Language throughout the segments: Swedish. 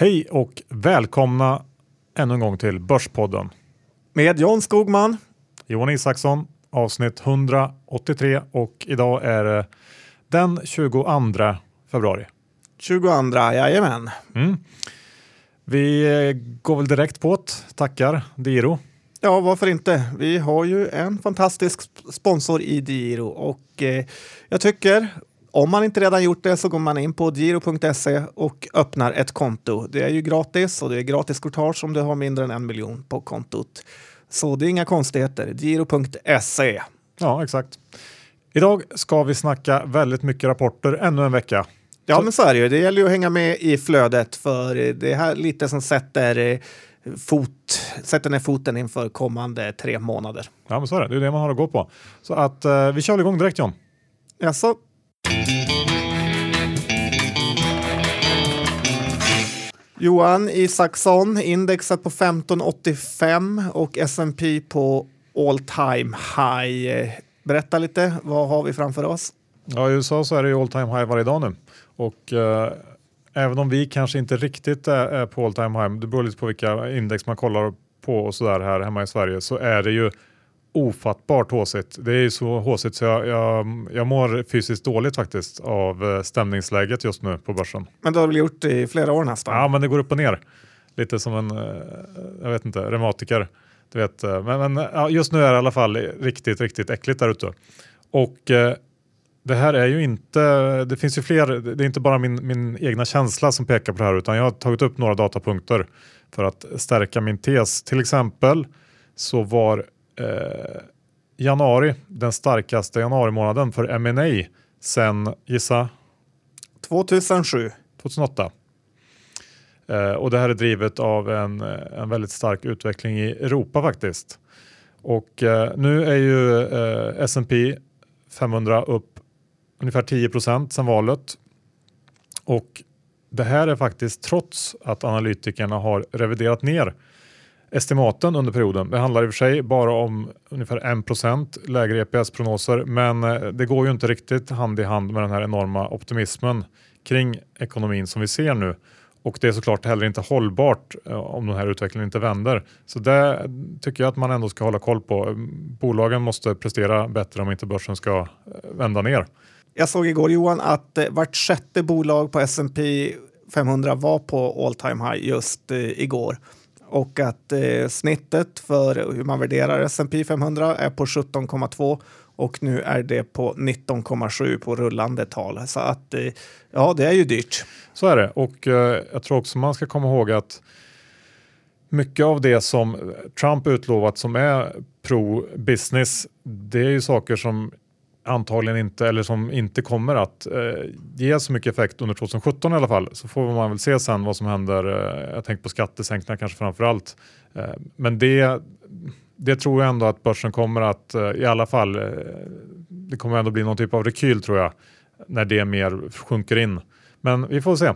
Hej och välkomna ännu en gång till Börspodden. Med John Skogman. Johan Isaksson, avsnitt 183 och idag är det den 22 februari. 22, jajamän. Mm. Vi går väl direkt på det. Tackar Diro. Ja, varför inte? Vi har ju en fantastisk sponsor i Diro och eh, jag tycker om man inte redan gjort det så går man in på giro.se och öppnar ett konto. Det är ju gratis och det är gratis courtage om du har mindre än en miljon på kontot. Så det är inga konstigheter. Giro.se. Ja, exakt. Idag ska vi snacka väldigt mycket rapporter ännu en vecka. Ja, så. men så är det ju. Det gäller ju att hänga med i flödet för det är här lite som sätter eh, fot, sätter ner foten inför kommande tre månader. Ja, men så är det. Det är det man har att gå på. Så att eh, vi kör igång direkt John. Jaså? Johan Isaksson, indexet på 1585 och S&P på all time high. Berätta lite, vad har vi framför oss? Ja, i USA så är det ju all time high varje dag nu och eh, även om vi kanske inte riktigt är, är på all time high, det beror lite på vilka index man kollar på och så där här hemma i Sverige, så är det ju ofattbart håsigt. Det är så håsigt så jag, jag, jag mår fysiskt dåligt faktiskt av eh, stämningsläget just nu på börsen. Men det har du väl gjort i flera år nästan? Ja, men det går upp och ner. Lite som en, eh, jag vet inte, reumatiker. Du vet, eh, men, men just nu är det i alla fall riktigt, riktigt äckligt där ute. Och eh, det här är ju inte, det finns ju fler, det är inte bara min, min egna känsla som pekar på det här utan jag har tagit upp några datapunkter för att stärka min tes. Till exempel så var eh, januari den starkaste januari månaden för M&A sen gissa? 2007. 2008. Eh, och det här är drivet av en, en väldigt stark utveckling i Europa faktiskt. Och eh, nu är ju eh, S&P 500 upp ungefär 10% sedan valet. Och det här är faktiskt trots att analytikerna har reviderat ner estimaten under perioden. Det handlar i och för sig bara om ungefär 1 lägre EPS-prognoser men eh, det går ju inte riktigt hand i hand med den här enorma optimismen kring ekonomin som vi ser nu. Och det är såklart heller inte hållbart eh, om den här utvecklingen inte vänder. Så det tycker jag att man ändå ska hålla koll på. Bolagen måste prestera bättre om inte börsen ska eh, vända ner. Jag såg igår Johan att vart sjätte bolag på S&P 500 var på all time high just igår och att eh, snittet för hur man värderar S&P 500 är på 17,2 och nu är det på 19,7 på rullande tal. Så att eh, ja, det är ju dyrt. Så är det och eh, jag tror också man ska komma ihåg att mycket av det som Trump utlovat som är pro business, det är ju saker som antagligen inte, eller som inte kommer att eh, ge så mycket effekt under 2017 i alla fall. Så får man väl se sen vad som händer. Eh, jag tänker på skattesänkningar kanske framför allt. Eh, men det, det tror jag ändå att börsen kommer att eh, i alla fall, eh, det kommer ändå bli någon typ av rekyl tror jag när det mer sjunker in. Men vi får se.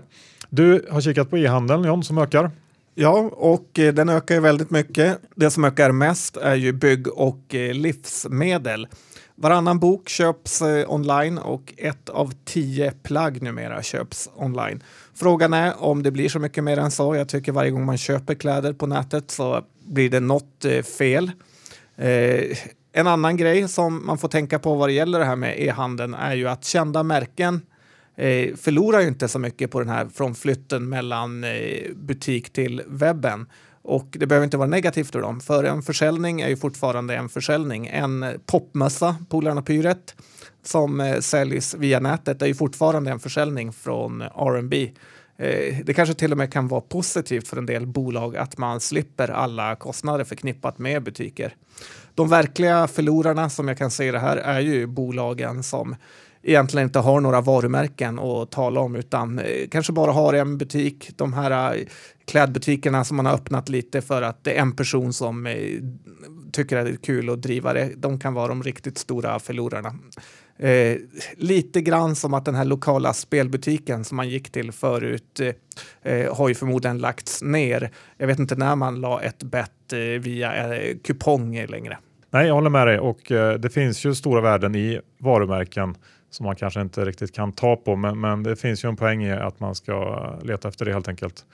Du har kikat på e-handeln John som ökar. Ja, och eh, den ökar ju väldigt mycket. Det som ökar mest är ju bygg och eh, livsmedel. Varannan bok köps eh, online och ett av tio plagg numera köps online. Frågan är om det blir så mycket mer än så. Jag tycker varje gång man köper kläder på nätet så blir det något eh, fel. Eh, en annan grej som man får tänka på vad det gäller det här med e-handeln är ju att kända märken eh, förlorar ju inte så mycket på den här från flytten mellan eh, butik till webben. Och det behöver inte vara negativt för dem, för en försäljning är ju fortfarande en försäljning. En popmössa, Polarna Pyret, som eh, säljs via nätet är ju fortfarande en försäljning från R&B. Eh, det kanske till och med kan vara positivt för en del bolag att man slipper alla kostnader förknippat med butiker. De verkliga förlorarna som jag kan se det här är ju bolagen som egentligen inte har några varumärken att tala om utan eh, kanske bara har en butik. De här eh, klädbutikerna som man har öppnat lite för att det är en person som eh, tycker att det är kul att driva det. De kan vara de riktigt stora förlorarna. Eh, lite grann som att den här lokala spelbutiken som man gick till förut eh, har ju förmodligen lagts ner. Jag vet inte när man la ett bett eh, via eh, kupong längre. Nej, jag håller med dig och det finns ju stora värden i varumärken som man kanske inte riktigt kan ta på. Men, men det finns ju en poäng i att man ska leta efter det helt enkelt.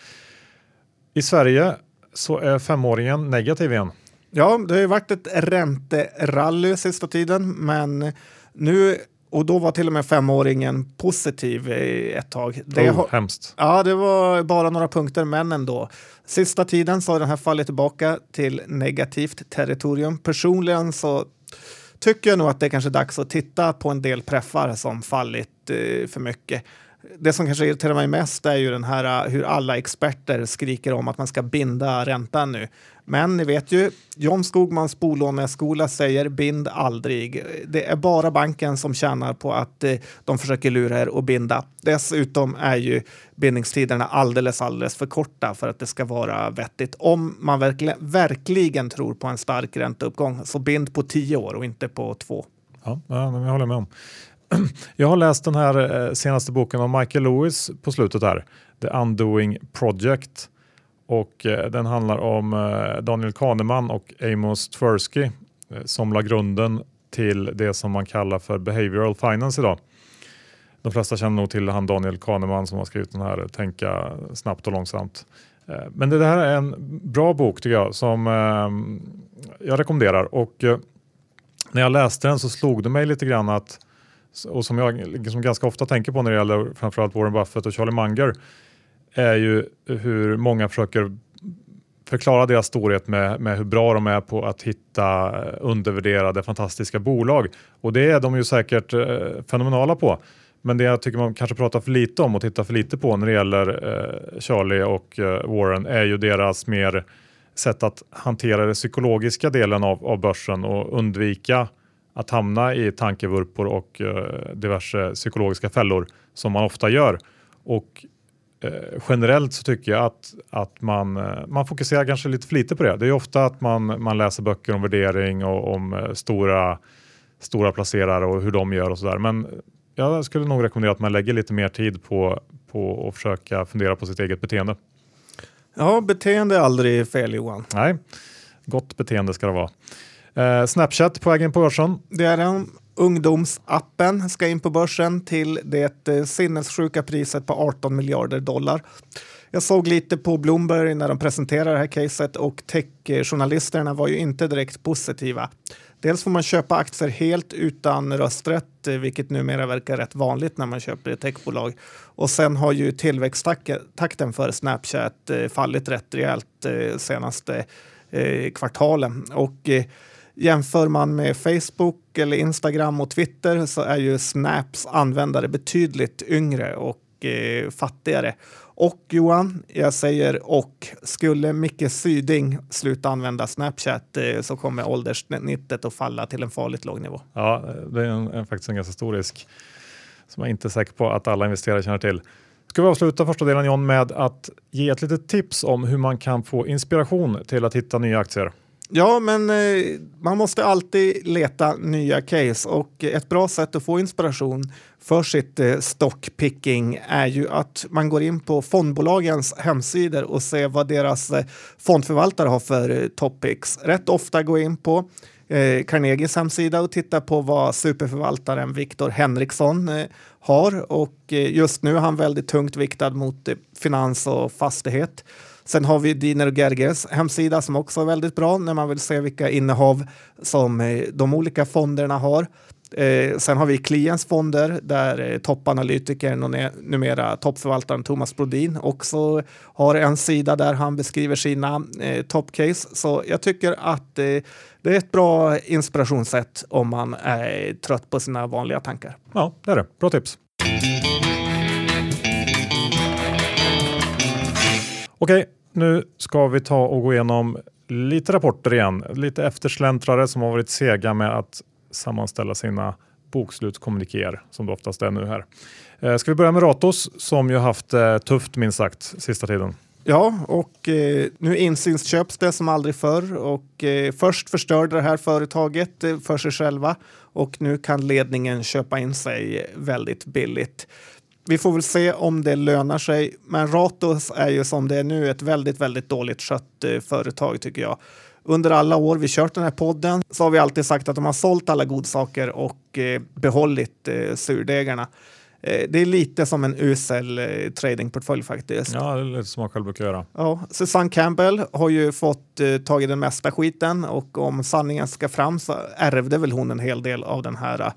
I Sverige så är femåringen negativ igen. Ja, det har ju varit ett ränterally sista tiden, men nu och då var till och med femåringen positiv ett tag. Det oh, hemskt. Ja, det var bara några punkter, men ändå. Sista tiden så har den här fallit tillbaka till negativt territorium. Personligen så tycker jag nog att det är kanske är dags att titta på en del preffar som fallit eh, för mycket det som kanske irriterar mig mest är ju den här äh, hur alla experter skriker om att man ska binda räntan nu. Men ni vet ju, John Skogmans bolåneskola säger bind aldrig. Det är bara banken som tjänar på att äh, de försöker lura er att binda. Dessutom är ju bindningstiderna alldeles, alldeles för korta för att det ska vara vettigt. Om man verkligen, verkligen tror på en stark ränteuppgång, så bind på tio år och inte på två. Ja, ja jag håller med om. Jag har läst den här eh, senaste boken av Michael Lewis på slutet här, The Undoing Project. Och eh, den handlar om eh, Daniel Kahneman och Amos Tversky som la grunden till det som man kallar för behavioral finance idag. De flesta känner nog till han Daniel Kahneman som har skrivit den här Tänka snabbt och långsamt. Men det här är en bra bok tycker jag som jag rekommenderar och när jag läste den så slog det mig lite grann att och som jag liksom ganska ofta tänker på när det gäller framförallt Warren Buffett och Charlie Munger är ju hur många försöker förklara deras storhet med, med hur bra de är på att hitta eh, undervärderade fantastiska bolag. Och det är de ju säkert eh, fenomenala på. Men det jag tycker man kanske pratar för lite om och tittar för lite på när det gäller eh, Charlie och eh, Warren är ju deras mer sätt att hantera den psykologiska delen av, av börsen och undvika att hamna i tankevurpor och eh, diverse psykologiska fällor som man ofta gör. Och eh, generellt så tycker jag att, att man, eh, man fokuserar kanske lite för lite på det. Det är ofta att man, man läser böcker om värdering och om eh, stora, stora placerare och hur de gör och sådär. Men jag skulle nog rekommendera att man lägger lite mer tid på, på att försöka fundera på sitt eget beteende. Ja, beteende är aldrig fel Johan. Nej, gott beteende ska det vara. Eh, Snapchat på vägen på börsen. Det är den. Ungdomsappen ska in på börsen till det eh, sinnessjuka priset på 18 miljarder dollar. Jag såg lite på Bloomberg när de presenterade det här caset och techjournalisterna var ju inte direkt positiva. Dels får man köpa aktier helt utan rösträtt, eh, vilket numera verkar rätt vanligt när man köper ett techbolag. Och sen har ju tillväxttakten för Snapchat eh, fallit rätt rejält senaste kvartalen. Och Jämför man med Facebook eller Instagram och Twitter så är ju Snaps användare betydligt yngre och eh, fattigare. Och Johan, jag säger och. Skulle Micke Syding sluta använda Snapchat eh, så kommer ålderssnittet att falla till en farligt låg nivå. Ja, det är en, en, faktiskt en ganska stor risk som jag inte är säker på att alla investerare känner till. Ska vi avsluta första delen John med att ge ett litet tips om hur man kan få inspiration till att hitta nya aktier. Ja, men eh, man måste alltid leta nya case och ett bra sätt att få inspiration för sitt eh, stockpicking är ju att man går in på fondbolagens hemsidor och ser vad deras eh, fondförvaltare har för topics. Rätt ofta går jag in på eh, Carnegies hemsida och titta på vad superförvaltaren Viktor Henriksson eh, har och eh, just nu är han väldigt tungt viktad mot finans och fastighet. Sen har vi Diner och Gerges hemsida som också är väldigt bra när man vill se vilka innehav som eh, de olika fonderna har. Eh, sen har vi Kliens fonder där eh, toppanalytikern numera toppförvaltaren Thomas Brodin också har en sida där han beskriver sina eh, toppcase. Så jag tycker att eh, det är ett bra inspirationssätt om man är eh, trött på sina vanliga tankar. Ja, det är det. Bra tips. Okej, nu ska vi ta och gå igenom lite rapporter igen. Lite eftersläntrare som har varit sega med att sammanställa sina bokslutskommunikéer som det oftast är nu här. Eh, ska vi börja med Ratos som ju haft eh, tufft minst sagt sista tiden. Ja, och eh, nu insynsköps det som aldrig förr och eh, först förstörde det här företaget eh, för sig själva och nu kan ledningen köpa in sig väldigt billigt vi får väl se om det lönar sig. Men Ratos är ju som det är nu ett väldigt, väldigt dåligt skött eh, företag tycker jag. Under alla år vi kört den här podden så har vi alltid sagt att de har sålt alla godsaker och eh, behållit eh, surdegarna. Eh, det är lite som en usel eh, tradingportfölj faktiskt. Ja, det är lite som man själv brukar göra. Ja, Susanne Campbell har ju fått eh, tag i den mesta skiten och om sanningen ska fram så ärvde väl hon en hel del av den här eh,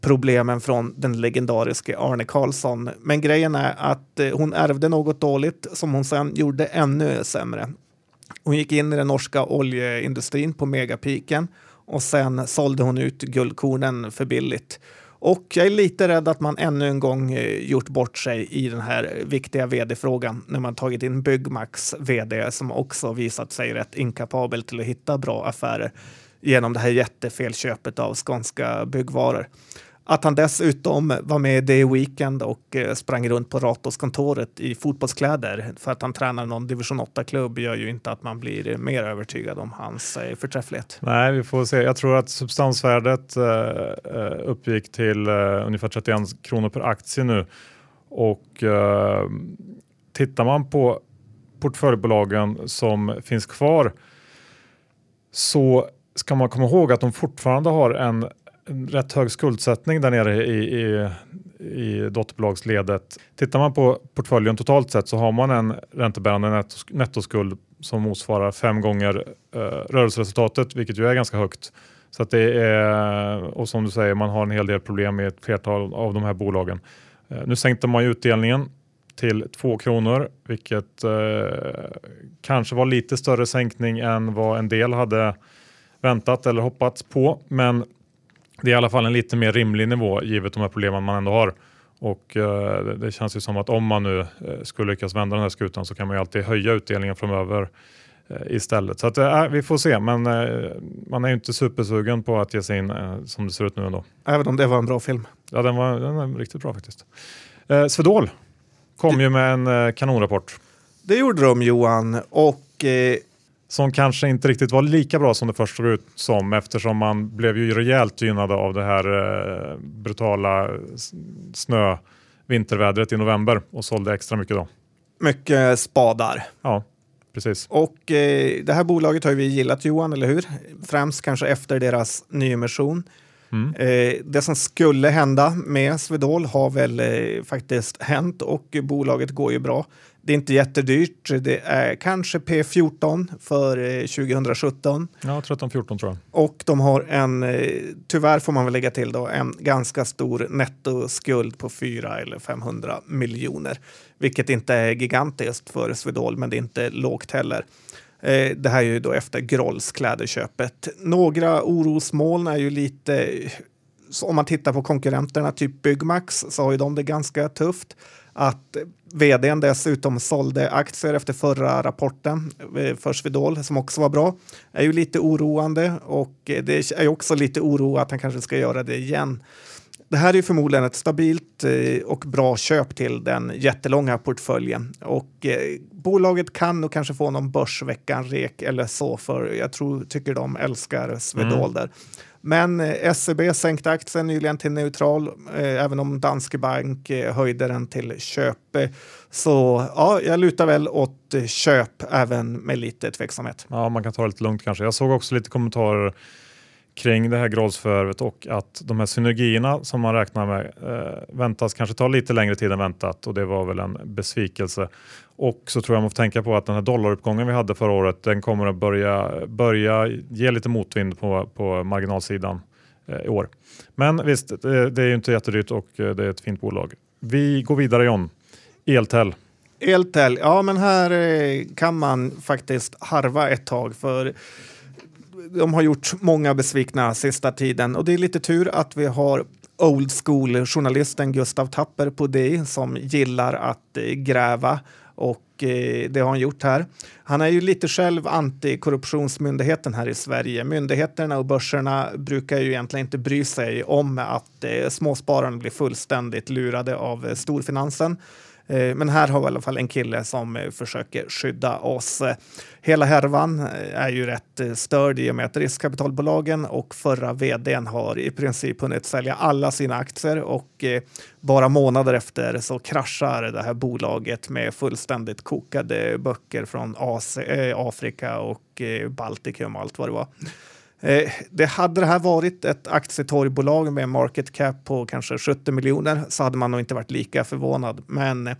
problemen från den legendariske Arne Karlsson. Men grejen är att eh, hon ärvde något dåligt som hon sen gjorde ännu sämre. Hon gick in i den norska oljeindustrin på megapiken och sen sålde hon ut guldkornen för billigt. Och jag är lite rädd att man ännu en gång eh, gjort bort sig i den här viktiga vd-frågan när man tagit in Byggmax vd som också visat sig rätt inkapabel till att hitta bra affärer genom det här jättefelköpet av skånska byggvaror. Att han dessutom var med i Weekend och eh, sprang runt på Ratos-kontoret i fotbollskläder för att han tränar någon division 8-klubb gör ju inte att man blir mer övertygad om hans eh, förträfflighet. Nej, vi får se. Jag tror att substansvärdet eh, uppgick till ungefär 31 kronor per aktie nu. Och tittar man på portföljbolagen som finns kvar så ska man komma ihåg att de fortfarande har en en rätt hög skuldsättning där nere i, i, i dotterbolagsledet. Tittar man på portföljen totalt sett så har man en räntebärande nettoskuld som motsvarar fem gånger eh, rörelseresultatet, vilket ju är ganska högt. Så att det är, och som du säger, man har en hel del problem med ett flertal av de här bolagen. Eh, nu sänkte man ju utdelningen till 2 kronor, vilket eh, kanske var lite större sänkning än vad en del hade väntat eller hoppats på. Men det är i alla fall en lite mer rimlig nivå givet de här problemen man ändå har. Och eh, det, känns ju som att om man nu eh, skulle lyckas vända den här skutan så kan man ju alltid höja utdelningen framöver eh, istället. Så att, eh, vi får se, men eh, man är ju inte supersugen på att ge sig in eh, som det ser ut nu ändå. Även om det var en bra film. Ja, den var, den var riktigt bra faktiskt. Eh, Svedol kom det... ju med en kanonrapport. Det gjorde de Johan och som kanske inte riktigt var lika bra som det först såg ut som eftersom man blev ju rejält gynnade av det här eh, brutala snö vintervädret i november och sålde extra mycket då. Mycket spadar. Ja, precis. Och eh, det här bolaget har vi gillat Johan, eller hur? Främst kanske efter deras nyemission. Mm. Eh, det som skulle hända med Swedol har väl eh, faktiskt hänt och bolaget går ju bra. Det är inte jättedyrt. Det är kanske P14 för 2017. Eh, ja, 13-14 tror jag. Och de har en, eh, tyvärr får man väl lägga till då, en ganska stor nettoskuld på 4 eller 500 miljoner. Vilket inte är gigantiskt för Swedol, men det är inte lågt heller. Eh, det här är ju då efter Grolls kläderköpet. Några orosmoln är ju lite, om man tittar på konkurrenterna, typ Byggmax, så har ju de det ganska tufft. Att vdn dessutom sålde aktier efter förra rapporten eh, för Swedol som också var bra är ju lite oroande och det är också lite oro att han kanske ska göra det igen. Det här är förmodligen ett stabilt eh, och bra köp till den jättelånga portföljen och eh, bolaget kan nog kanske få någon börsveckan-rek eller så för jag tror, tycker de älskar Swedol mm. där. Men eh, SEB sänkte aktien nyligen till neutral, eh, även om Danske Bank eh, höjde den till köp. Så ja, jag lutar väl åt köp även med lite tveksamhet. Ja, man kan ta det lite lugnt kanske. Jag såg också lite kommentarer kring det här gradsförvärvet och att de här synergierna som man räknar med eh, väntas kanske ta lite längre tid än väntat och det var väl en besvikelse. Och så tror jag man får tänka på att den här dollaruppgången vi hade förra året den kommer att börja, börja ge lite motvind på, på marginalsidan eh, i år. Men visst, det, det är ju inte jättedyrt och eh, det är ett fint bolag. Vi går vidare John. Eltel. Eltel, ja men här eh, kan man faktiskt harva ett tag för de har gjort många besvikna sista tiden och det är lite tur att vi har old school-journalisten Gustav Tapper på det som gillar att eh, gräva och eh, det har han gjort här. Han är ju lite själv antikorruptionsmyndigheten här i Sverige. Myndigheterna och börserna brukar ju egentligen inte bry sig om att eh, småspararna blir fullständigt lurade av storfinansen. Eh, men här har vi i alla fall en kille som eh, försöker skydda oss. Hela härvan eh, är ju rätt störd i och med att riskkapitalbolagen och förra vdn har i princip hunnit sälja alla sina aktier och bara månader efter så kraschar det här bolaget med fullständigt kokade böcker från Afrika och Baltikum och allt vad det var. Eh, det hade det här varit ett aktietorgbolag med market cap på kanske 70 miljoner så hade man nog inte varit lika förvånad. Men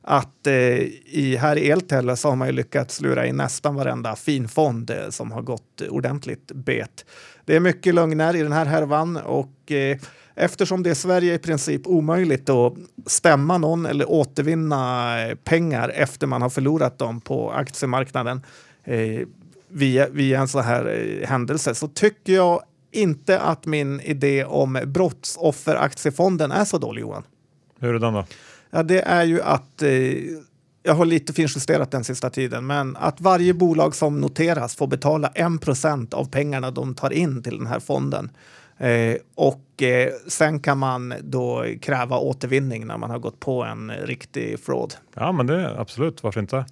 att eh, i, här i Eltel så har man ju lyckats lura in nästan varenda finfond eh, som har gått ordentligt bet. Det är mycket lögner i den här härvan och eh, eftersom det i Sverige i princip omöjligt att stämma någon eller återvinna eh, pengar efter man har förlorat dem på aktiemarknaden eh, via, via en sån här eh, händelse så tycker jag inte att min idé om brottsofferaktiefonden är så dålig Johan. Hur är den då? Ja, det är ju att eh, jag har lite finjusterat den sista tiden, men att varje bolag som noteras får betala 1% av pengarna de tar in till den här fonden. Eh, och eh, sen kan man då kräva återvinning när man har gått på en riktig fraud. Ja, men det är absolut, varför inte?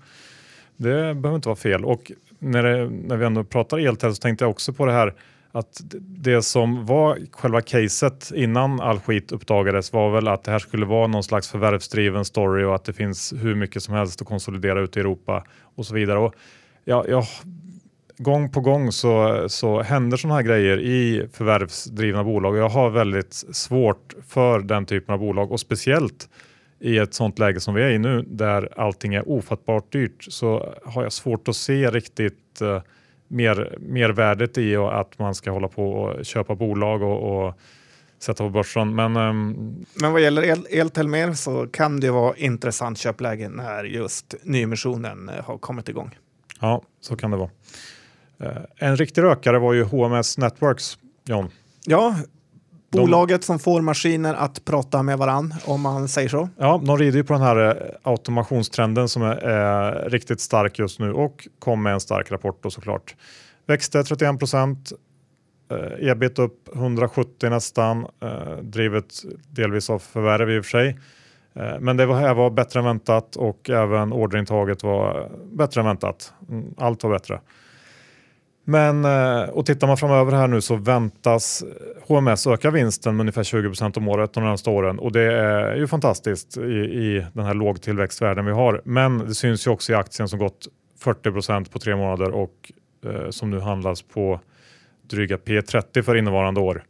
Det behöver inte vara fel. Och när, det, när vi ändå pratar eltält så tänkte jag också på det här att det som var själva caset innan all skit uppdagades var väl att det här skulle vara någon slags förvärvsdriven story och att det finns hur mycket som helst att konsolidera ute i Europa och så vidare. Och ja, ja, gång på gång så, så händer sådana här grejer i förvärvsdrivna bolag och jag har väldigt svårt för den typen av bolag och speciellt i ett sådant läge som vi är i nu där allting är ofattbart dyrt så har jag svårt att se riktigt uh, mer, mer värdet i att man ska hålla på och köpa bolag och, och sätta på börsen. Men, um... Men vad gäller El Eltelmer så kan det vara intressant köpläge när just nyemissionen eh, har kommit igång. Ja, så kan det vara. Uh, en riktig rökare var ju HMS Networks, John. Ja, Bolaget som får maskiner att prata med varann om man säger så. Ja, de rider ju på den här eh, automationstrenden som är, är riktigt stark just nu och kom med en stark rapport då såklart. Växte 31 procent, eh, ebit upp 170 nästan, eh, drivet delvis av förvärv i och för sig. Eh, men det var, var bättre än väntat och även orderintaget var bättre än väntat. Mm, allt var bättre. Men eh, och tittar man framöver här nu så väntas HMS öka vinsten med ungefär 20% om året de närmaste åren och det är ju fantastiskt i, i den här lågtillväxtvärlden vi har. Men det syns ju också i aktien som gått 40% på tre månader och eh, som nu handlas på dryga P30 för innevarande år.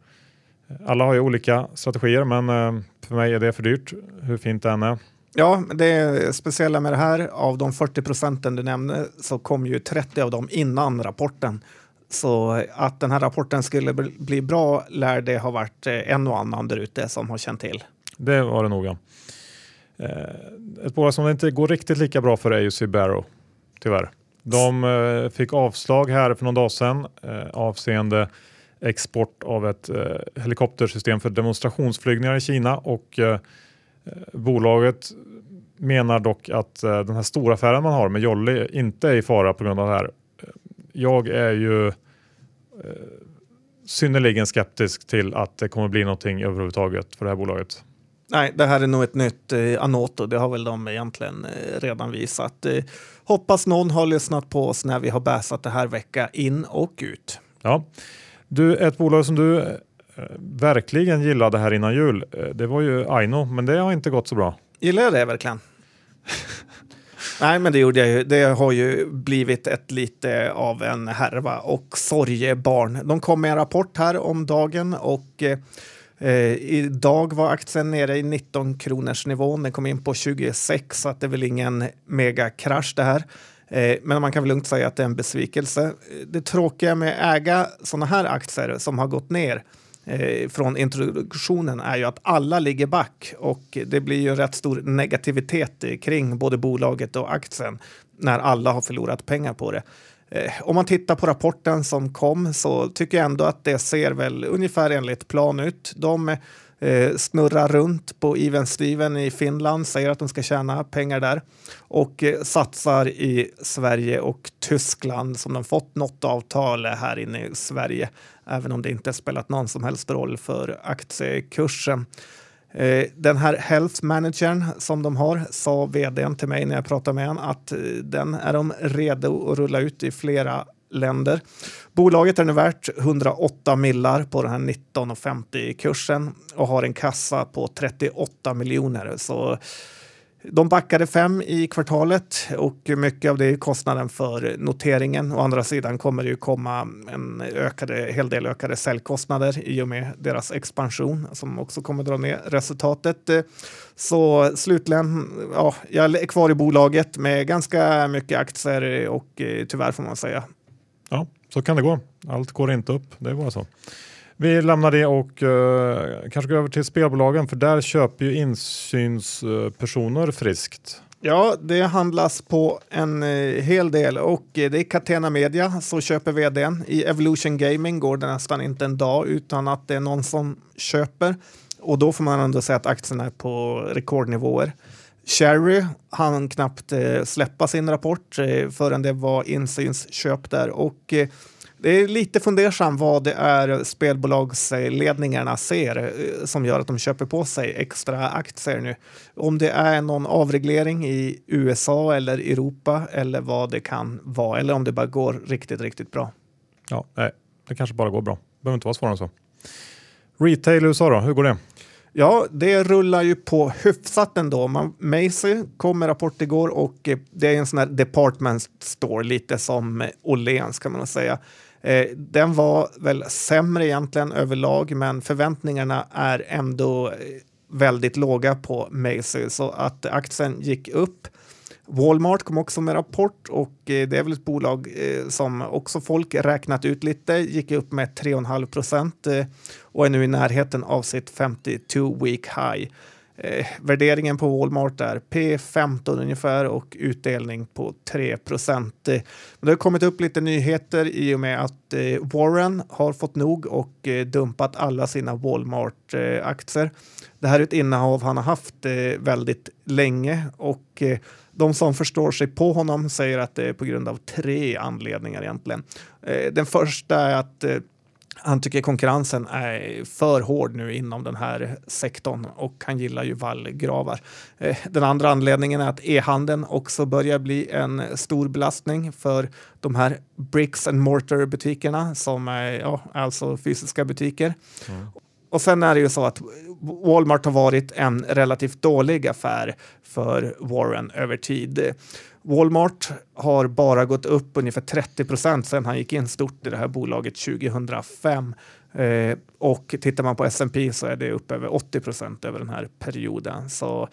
Alla har ju olika strategier men eh, för mig är det för dyrt hur fint det än är. Ja, det speciella med det här, av de 40 procenten du nämnde så kom ju 30 av dem innan rapporten. Så att den här rapporten skulle bli bra lär det ha varit eh, en och annan där ute som har känt till. Det var det nog ja. Eh, ett bolag som det inte går riktigt lika bra för är ju Barrow, tyvärr. De eh, fick avslag här för någon dag sedan avseende export av ett helikoptersystem för demonstrationsflygningar i Kina och Bolaget menar dock att eh, den här stora affären man har med Jolly inte är i fara på grund av det här. Jag är ju eh, synnerligen skeptisk till att det kommer bli någonting överhuvudtaget för det här bolaget. Nej, det här är nog ett nytt eh, Anoto. Det har väl de egentligen eh, redan visat. Eh, hoppas någon har lyssnat på oss när vi har bäsat det här vecka in och ut. Ja, du, ett bolag som du verkligen gillade här innan jul, eh, det var ju Aino, men det har inte gått så bra. Gillar jag det verkligen? Nej, men det gjorde jag ju. Det har ju blivit ett lite av en härva och sorgebarn. De kom med en rapport här om dagen och eh, idag var aktien nere i 19 kronors nivån. Den kom in på 26 så att det är väl ingen megakrasch det här. Eh, men man kan väl lugnt säga att det är en besvikelse. Det tråkiga med att äga sådana här aktier som har gått ner eh, från introduktionen är ju att alla ligger back och det blir ju rätt stor negativitet kring både bolaget och aktien när alla har förlorat pengar på det. Eh, om man tittar på rapporten som kom så tycker jag ändå att det ser väl ungefär enligt plan ut. De eh, snurrar runt på Even Steven i Finland, säger att de ska tjäna pengar där och eh, satsar i Sverige och Tyskland som de fått något avtal här inne i Sverige även om det inte spelat någon som helst roll för aktiekursen. Eh, den här Health Managern som de har sa vdn till mig när jag pratade med honom att eh, den är de redo att rulla ut i flera länder. Bolaget är nu värt 108 millar på den här 19,50 kursen och har en kassa på 38 miljoner. Så de backade fem i kvartalet och mycket av det är kostnaden för noteringen. Å andra sidan kommer det ju komma en ökade, hel del ökade säljkostnader i och med deras expansion som också kommer dra ner resultatet. Så slutligen, ja, jag är kvar i bolaget med ganska mycket aktier och eh, tyvärr får man säga. Ja, så kan det gå. Allt går inte upp, det är bara så. Vi lämnar det och uh, kanske går över till spelbolagen för där köper ju insynspersoner friskt. Ja, det handlas på en eh, hel del och eh, det är Catena Media som köper vdn. I Evolution Gaming går det nästan inte en dag utan att det är någon som köper och då får man ändå säga att aktien är på rekordnivåer. Cherry hann knappt eh, släppa sin rapport eh, förrän det var insynsköp där och eh, det är lite fundersam vad det är spelbolagsledningarna ser eh, som gör att de köper på sig extra aktier nu. Om det är någon avreglering i USA eller Europa eller vad det kan vara eller om det bara går riktigt, riktigt bra. Ja, nej, det kanske bara går bra. Det behöver inte vara svårare än så. Retail i USA då, hur går det? Ja, det rullar ju på hyfsat ändå. Man, Macy kom med rapport igår och eh, det är en sån här department store, lite som Åhléns kan man säga. Eh, den var väl sämre egentligen överlag, men förväntningarna är ändå eh, väldigt låga på Macy så att aktien gick upp. Walmart kom också med rapport och eh, det är väl ett bolag eh, som också folk räknat ut lite, gick upp med 3,5 procent och är nu i närheten av sitt 52 week high. Eh, värderingen på Walmart är P15 ungefär och utdelning på 3 procent. Eh, det har kommit upp lite nyheter i och med att eh, Warren har fått nog och eh, dumpat alla sina Walmart-aktier. Eh, det här är ett innehav han har haft eh, väldigt länge och eh, de som förstår sig på honom säger att det är på grund av tre anledningar egentligen. Eh, den första är att han tycker konkurrensen är för hård nu inom den här sektorn och han gillar ju vallgravar. Eh, den andra anledningen är att e-handeln också börjar bli en stor belastning för de här bricks and mortar butikerna som är ja, alltså fysiska butiker. Mm. Och sen är det ju så att Walmart har varit en relativt dålig affär för Warren över tid. Walmart har bara gått upp ungefär 30 procent sedan han gick in stort i det här bolaget 2005. Eh, och tittar man på S&P så är det upp över 80 procent över den här perioden. Så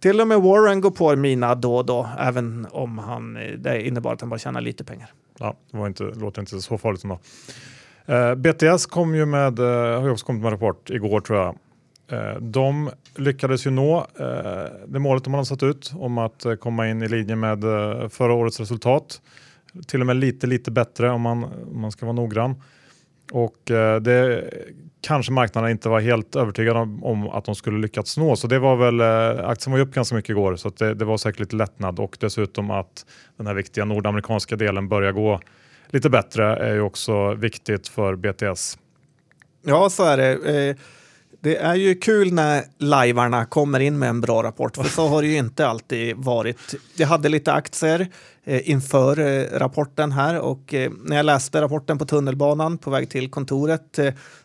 till och med Warren går på mina då och då, även om han, eh, det innebar att han bara tjänar lite pengar. Ja, det var inte, låter inte så farligt ändå. Eh, BTS kom ju med, eh, har också kommit med rapport igår tror jag. Eh, de lyckades ju nå eh, det målet de hade satt ut om att eh, komma in i linje med eh, förra årets resultat. Till och med lite, lite bättre om man, om man ska vara noggrann. Och det kanske marknaden inte var helt övertygad om, om, att de skulle lyckats nå. Så det var väl, aktien var ju upp ganska mycket igår så det, det, var säkert lite lättnad och dessutom att den här viktiga nordamerikanska delen börjar gå lite bättre är ju också viktigt för BTS. Ja, så är det. Eh, det är ju kul när lajvarna kommer in med en bra rapport, för så har det ju inte alltid varit. Jag hade lite aktier Eh, inför eh, rapporten här och eh, när jag läste rapporten på tunnelbanan på väg till kontoret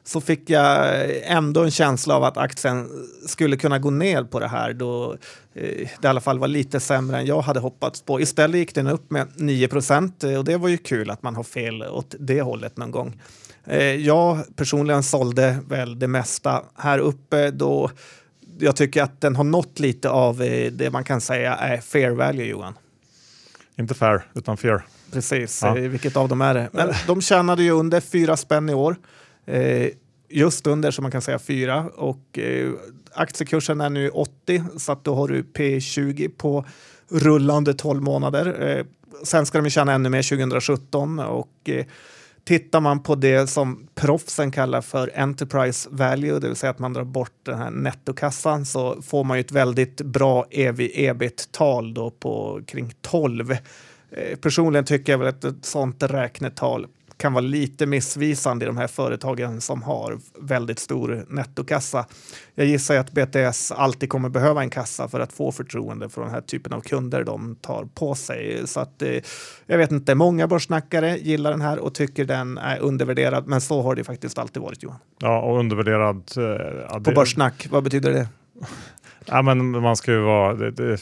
så fick jag ändå en känsla av att aktien skulle kunna gå ner på det här då det i alla fall var lite sämre än jag hade hoppats på. Istället gick den upp med 9 procent och det var ju kul att man har fel åt det hållet någon gång. Jag personligen sålde väl det mesta här uppe då jag tycker att den har nått lite av det man kan säga är fair value, Johan. Inte fair, utan fair. Precis, ja. Eh, vilket av dem är det? Men de tjänade ju under fyra spänn i år. Just under, så man kan säga fyra. Och aktiekursen är nu 80, så att då har du P20 på rullande 12 månader. Sen ska de tjäna ännu mer 2017 och Tittar man på det som proffsen kallar för enterprise value, det vill säga att man drar bort den här nettokassan, så får man ju ett väldigt bra ebit-tal då på kring 12. Eh, personligen tycker jag väl att ett sånt räknetal kan vara lite missvisande i de här företagen som har väldigt stor nettokassa. Jag gissar att BTS alltid kommer behöva en kassa för att få förtroende för den här typen av kunder de tar på sig. Så att eh, jag vet inte, många börssnackare gillar den här och tycker den är undervärderad, men så har det faktiskt alltid varit Johan. Ja, och undervärderad. Eh, ja, det... På börssnack, vad betyder det? ja, men man ska ju vara, det, det,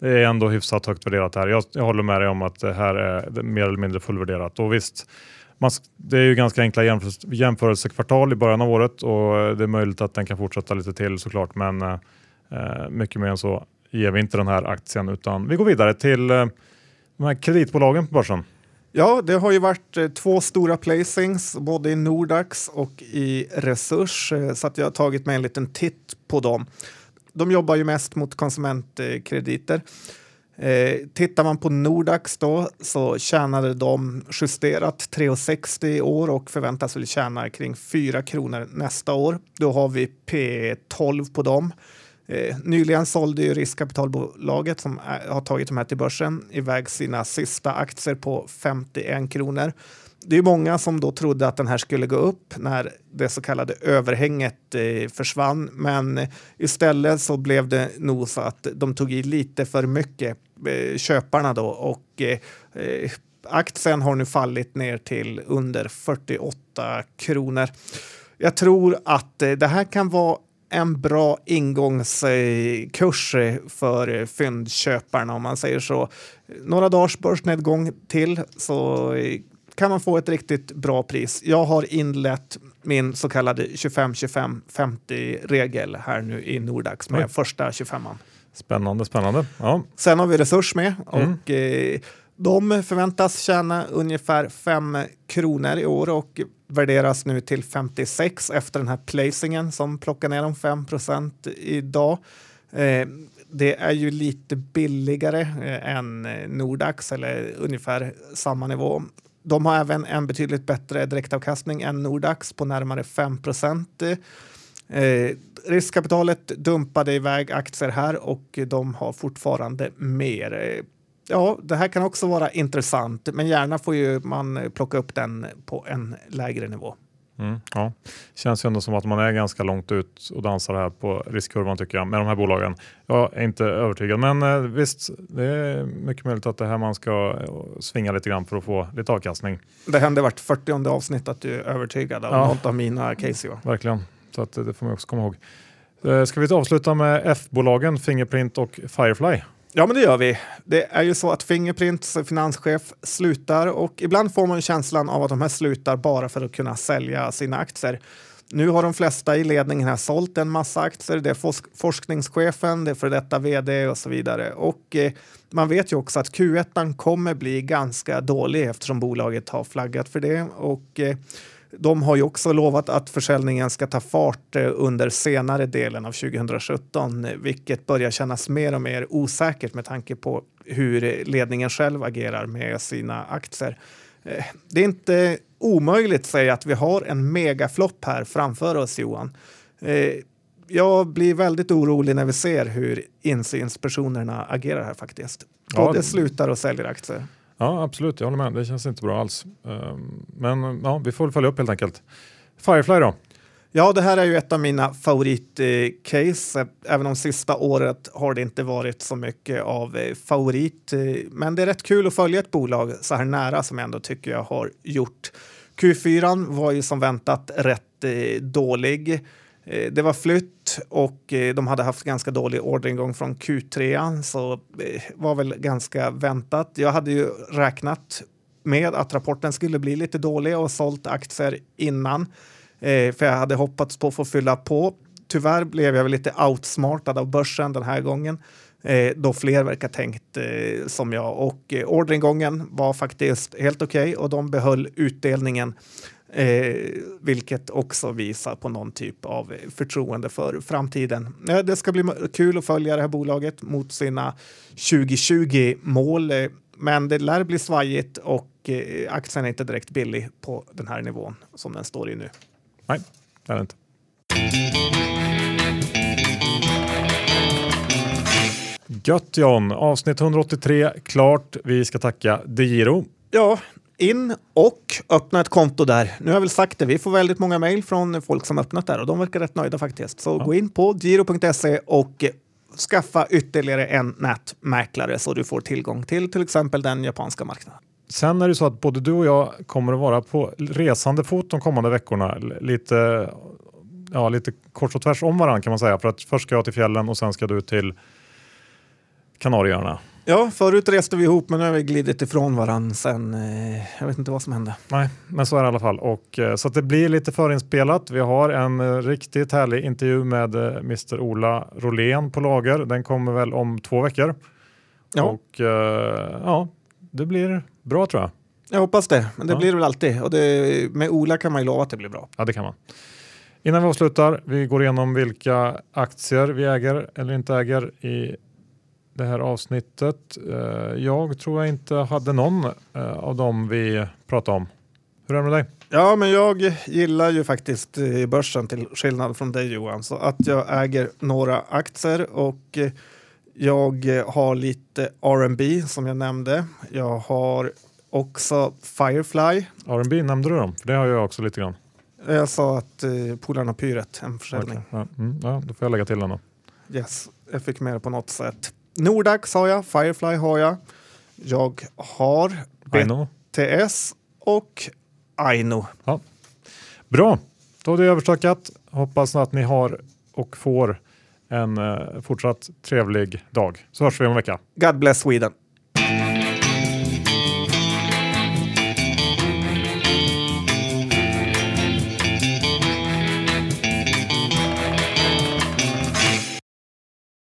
det är ändå hyfsat högt värderat här. Jag, jag håller med dig om att det här är mer eller mindre fullvärderat. Och visst, man, det är ju ganska enkla jämför, jämförelsekvartal i början av året och det är möjligt att den kan fortsätta lite till såklart. Men eh, eh, mycket mer än så ger vi inte den här aktien utan vi går vidare till eh, de här kreditbolagen på börsen. Ja, det har ju varit eh, två stora placings, både i Nordax och i Resurs, eh, så att jag har tagit mig en liten titt på dem. De jobbar ju mest mot konsumentkrediter. Eh, tittar man på Nordax då så tjänade de justerat 3,60 i år och förväntas väl tjäna kring 4 kronor nästa år. Då har vi P12 på dem. Eh, nyligen sålde ju riskkapitalbolaget som är, har tagit de här till börsen iväg sina sista aktier på 51 kronor. Det är många som då trodde att den här skulle gå upp när det så kallade överhänget eh, försvann. Men istället så blev det nog så att de tog i lite för mycket, eh, köparna då. Och eh, aktien har nu fallit ner till under 48 kronor. Jag tror att det här kan vara en bra ingångskurs för fyndköparna om man säger så. Några dagars börsnedgång till så kan man få ett riktigt bra pris. Jag har inlett min så kallade 25-25-50 regel här nu i Nordax med Oj. första 25 -man. Spännande, spännande. Ja. Sen har vi Resurs med mm. och eh, de förväntas tjäna ungefär 5 kronor i år och värderas nu till 56 efter den här placingen som plockar ner dem 5 procent idag. Eh, det är ju lite billigare eh, än Nordax eller ungefär samma nivå. De har även en betydligt bättre direktavkastning än Nordax på närmare 5 procent. Eh, riskkapitalet dumpade iväg aktier här och de har fortfarande mer eh, ja, det här kan också vara intressant, men gärna får ju man plocka upp den på en lägre nivå. Mm, ja. Känns ju ändå som att man är ganska långt ut och dansar här på riskkurvan tycker jag med de här bolagen. Jag är inte övertygad, men eh, visst, det är mycket möjligt att det här man ska eh, svinga lite grann för att få lite avkastning. Det hände vart 40 avsnitt att du är övertygad av ja. något av mina case. Va? Verkligen, så att det får man också komma ihåg. Eh, ska vi avsluta med F-bolagen Fingerprint och Firefly? Ja, men det gör vi. Det är ju så att Fingerprints finanschef slutar och ibland får man känslan av att de här slutar bara för att kunna sälja sina aktier. Nu har de flesta i ledningen här sålt en massa aktier. Det är forsk forskningschefen, det är för detta vd och så vidare. Och eh, man vet ju också att Q1 kommer bli ganska dålig eftersom bolaget har flaggat för det. Och eh, de har ju också lovat att försäljningen ska ta fart eh, under senare delen av 2017, vilket börjar kännas mer och mer osäkert med tanke på hur ledningen själv agerar med sina aktier. Eh, det är inte omöjligt att säga att vi har en megaflopp här framför oss, Johan. Eh, jag blir väldigt orolig när vi ser hur insynspersonerna agerar här faktiskt. Både ja. slutar och säljer aktier. Ja, absolut. Jag håller med. Det känns inte bra alls. Ehm, men ja, vi får följa upp helt enkelt. Firefly då? Ja, det här är ju ett av mina favoritcase. Även om sista året har det inte varit så mycket av eh, favorit. Men det är rätt kul att följa ett bolag så här nära som jag ändå tycker jag har gjort. Q4 var ju som väntat rätt eh, dålig. Eh, det var flytt och eh, de hade haft ganska dålig orderingång från Q3 så det var väl ganska väntat. Jag hade ju räknat med att rapporten skulle bli lite dålig och sålt aktier innan eh, för jag hade hoppats på att få fylla på. Tyvärr blev jag väl lite outsmartad av börsen den här gången då fler verkar tänkt som jag och orderingången var faktiskt helt okej okay, och de behöll utdelningen Eh, vilket också visar på någon typ av förtroende för framtiden. Eh, det ska bli kul att följa det här bolaget mot sina 2020-mål. Eh, men det lär bli svajigt och eh, aktien är inte direkt billig på den här nivån som den står i nu. Nej, det är det inte. Gött John, avsnitt 183 klart. Vi ska tacka DeGiro. Ja, in och öppna ett konto där. Nu har jag väl sagt det, vi får väldigt många mejl från folk som öppnat där och de verkar rätt nöjda faktiskt. Så ja. gå in på giro.se och skaffa ytterligare en nätmäklare så du får tillgång till till exempel den japanska marknaden. Sen är det så att både du och jag kommer att vara på resande fot de kommande veckorna. Lite, ja, lite kors och tvärs om varandra kan man säga. För att först ska jag till fjällen och sen ska du till Kanarieöarna. Ja, förut reste vi ihop men nu har vi glidit ifrån varandra sen. Eh, jag vet inte vad som hände. Nej, men så är det i alla fall. Och, eh, så det blir lite förinspelat. Vi har en eh, riktigt härlig intervju med eh, Mr Ola Rolén på lager. Den kommer väl om två veckor. Ja. Och ja, det blir bra tror jag. Jag hoppas det, men det Ja. blir det väl alltid. Och det, med Ola kan man ju lova att det blir bra. Ja, det kan man. Innan vi avslutar, vi går igenom vilka aktier vi äger eller inte äger i det här avsnittet. Eh, Jag tror jag inte hade någon eh, av dem vi pratade om. Hur är det med dig? Ja, men jag gillar ju faktiskt eh, börsen till skillnad från dig Johan. Så att jag äger några aktier och jag har lite R&B som jag nämnde. Jag har också Firefly. R&B nämnde du dem? För det har jag också lite grann. Jag sa att eh, Polarna Pyret, en försäljning. Ja, mm, ja, då får jag lägga till den då. Yes, jag fick med det på något sätt. Nordax har jag, Firefly har jag. Jag har Aino. BTS och Aino. Bra, då har det överstökat. Hoppas att ni har och får en eh, fortsatt trevlig dag. Så hörs vi om en vecka. God bless Sweden.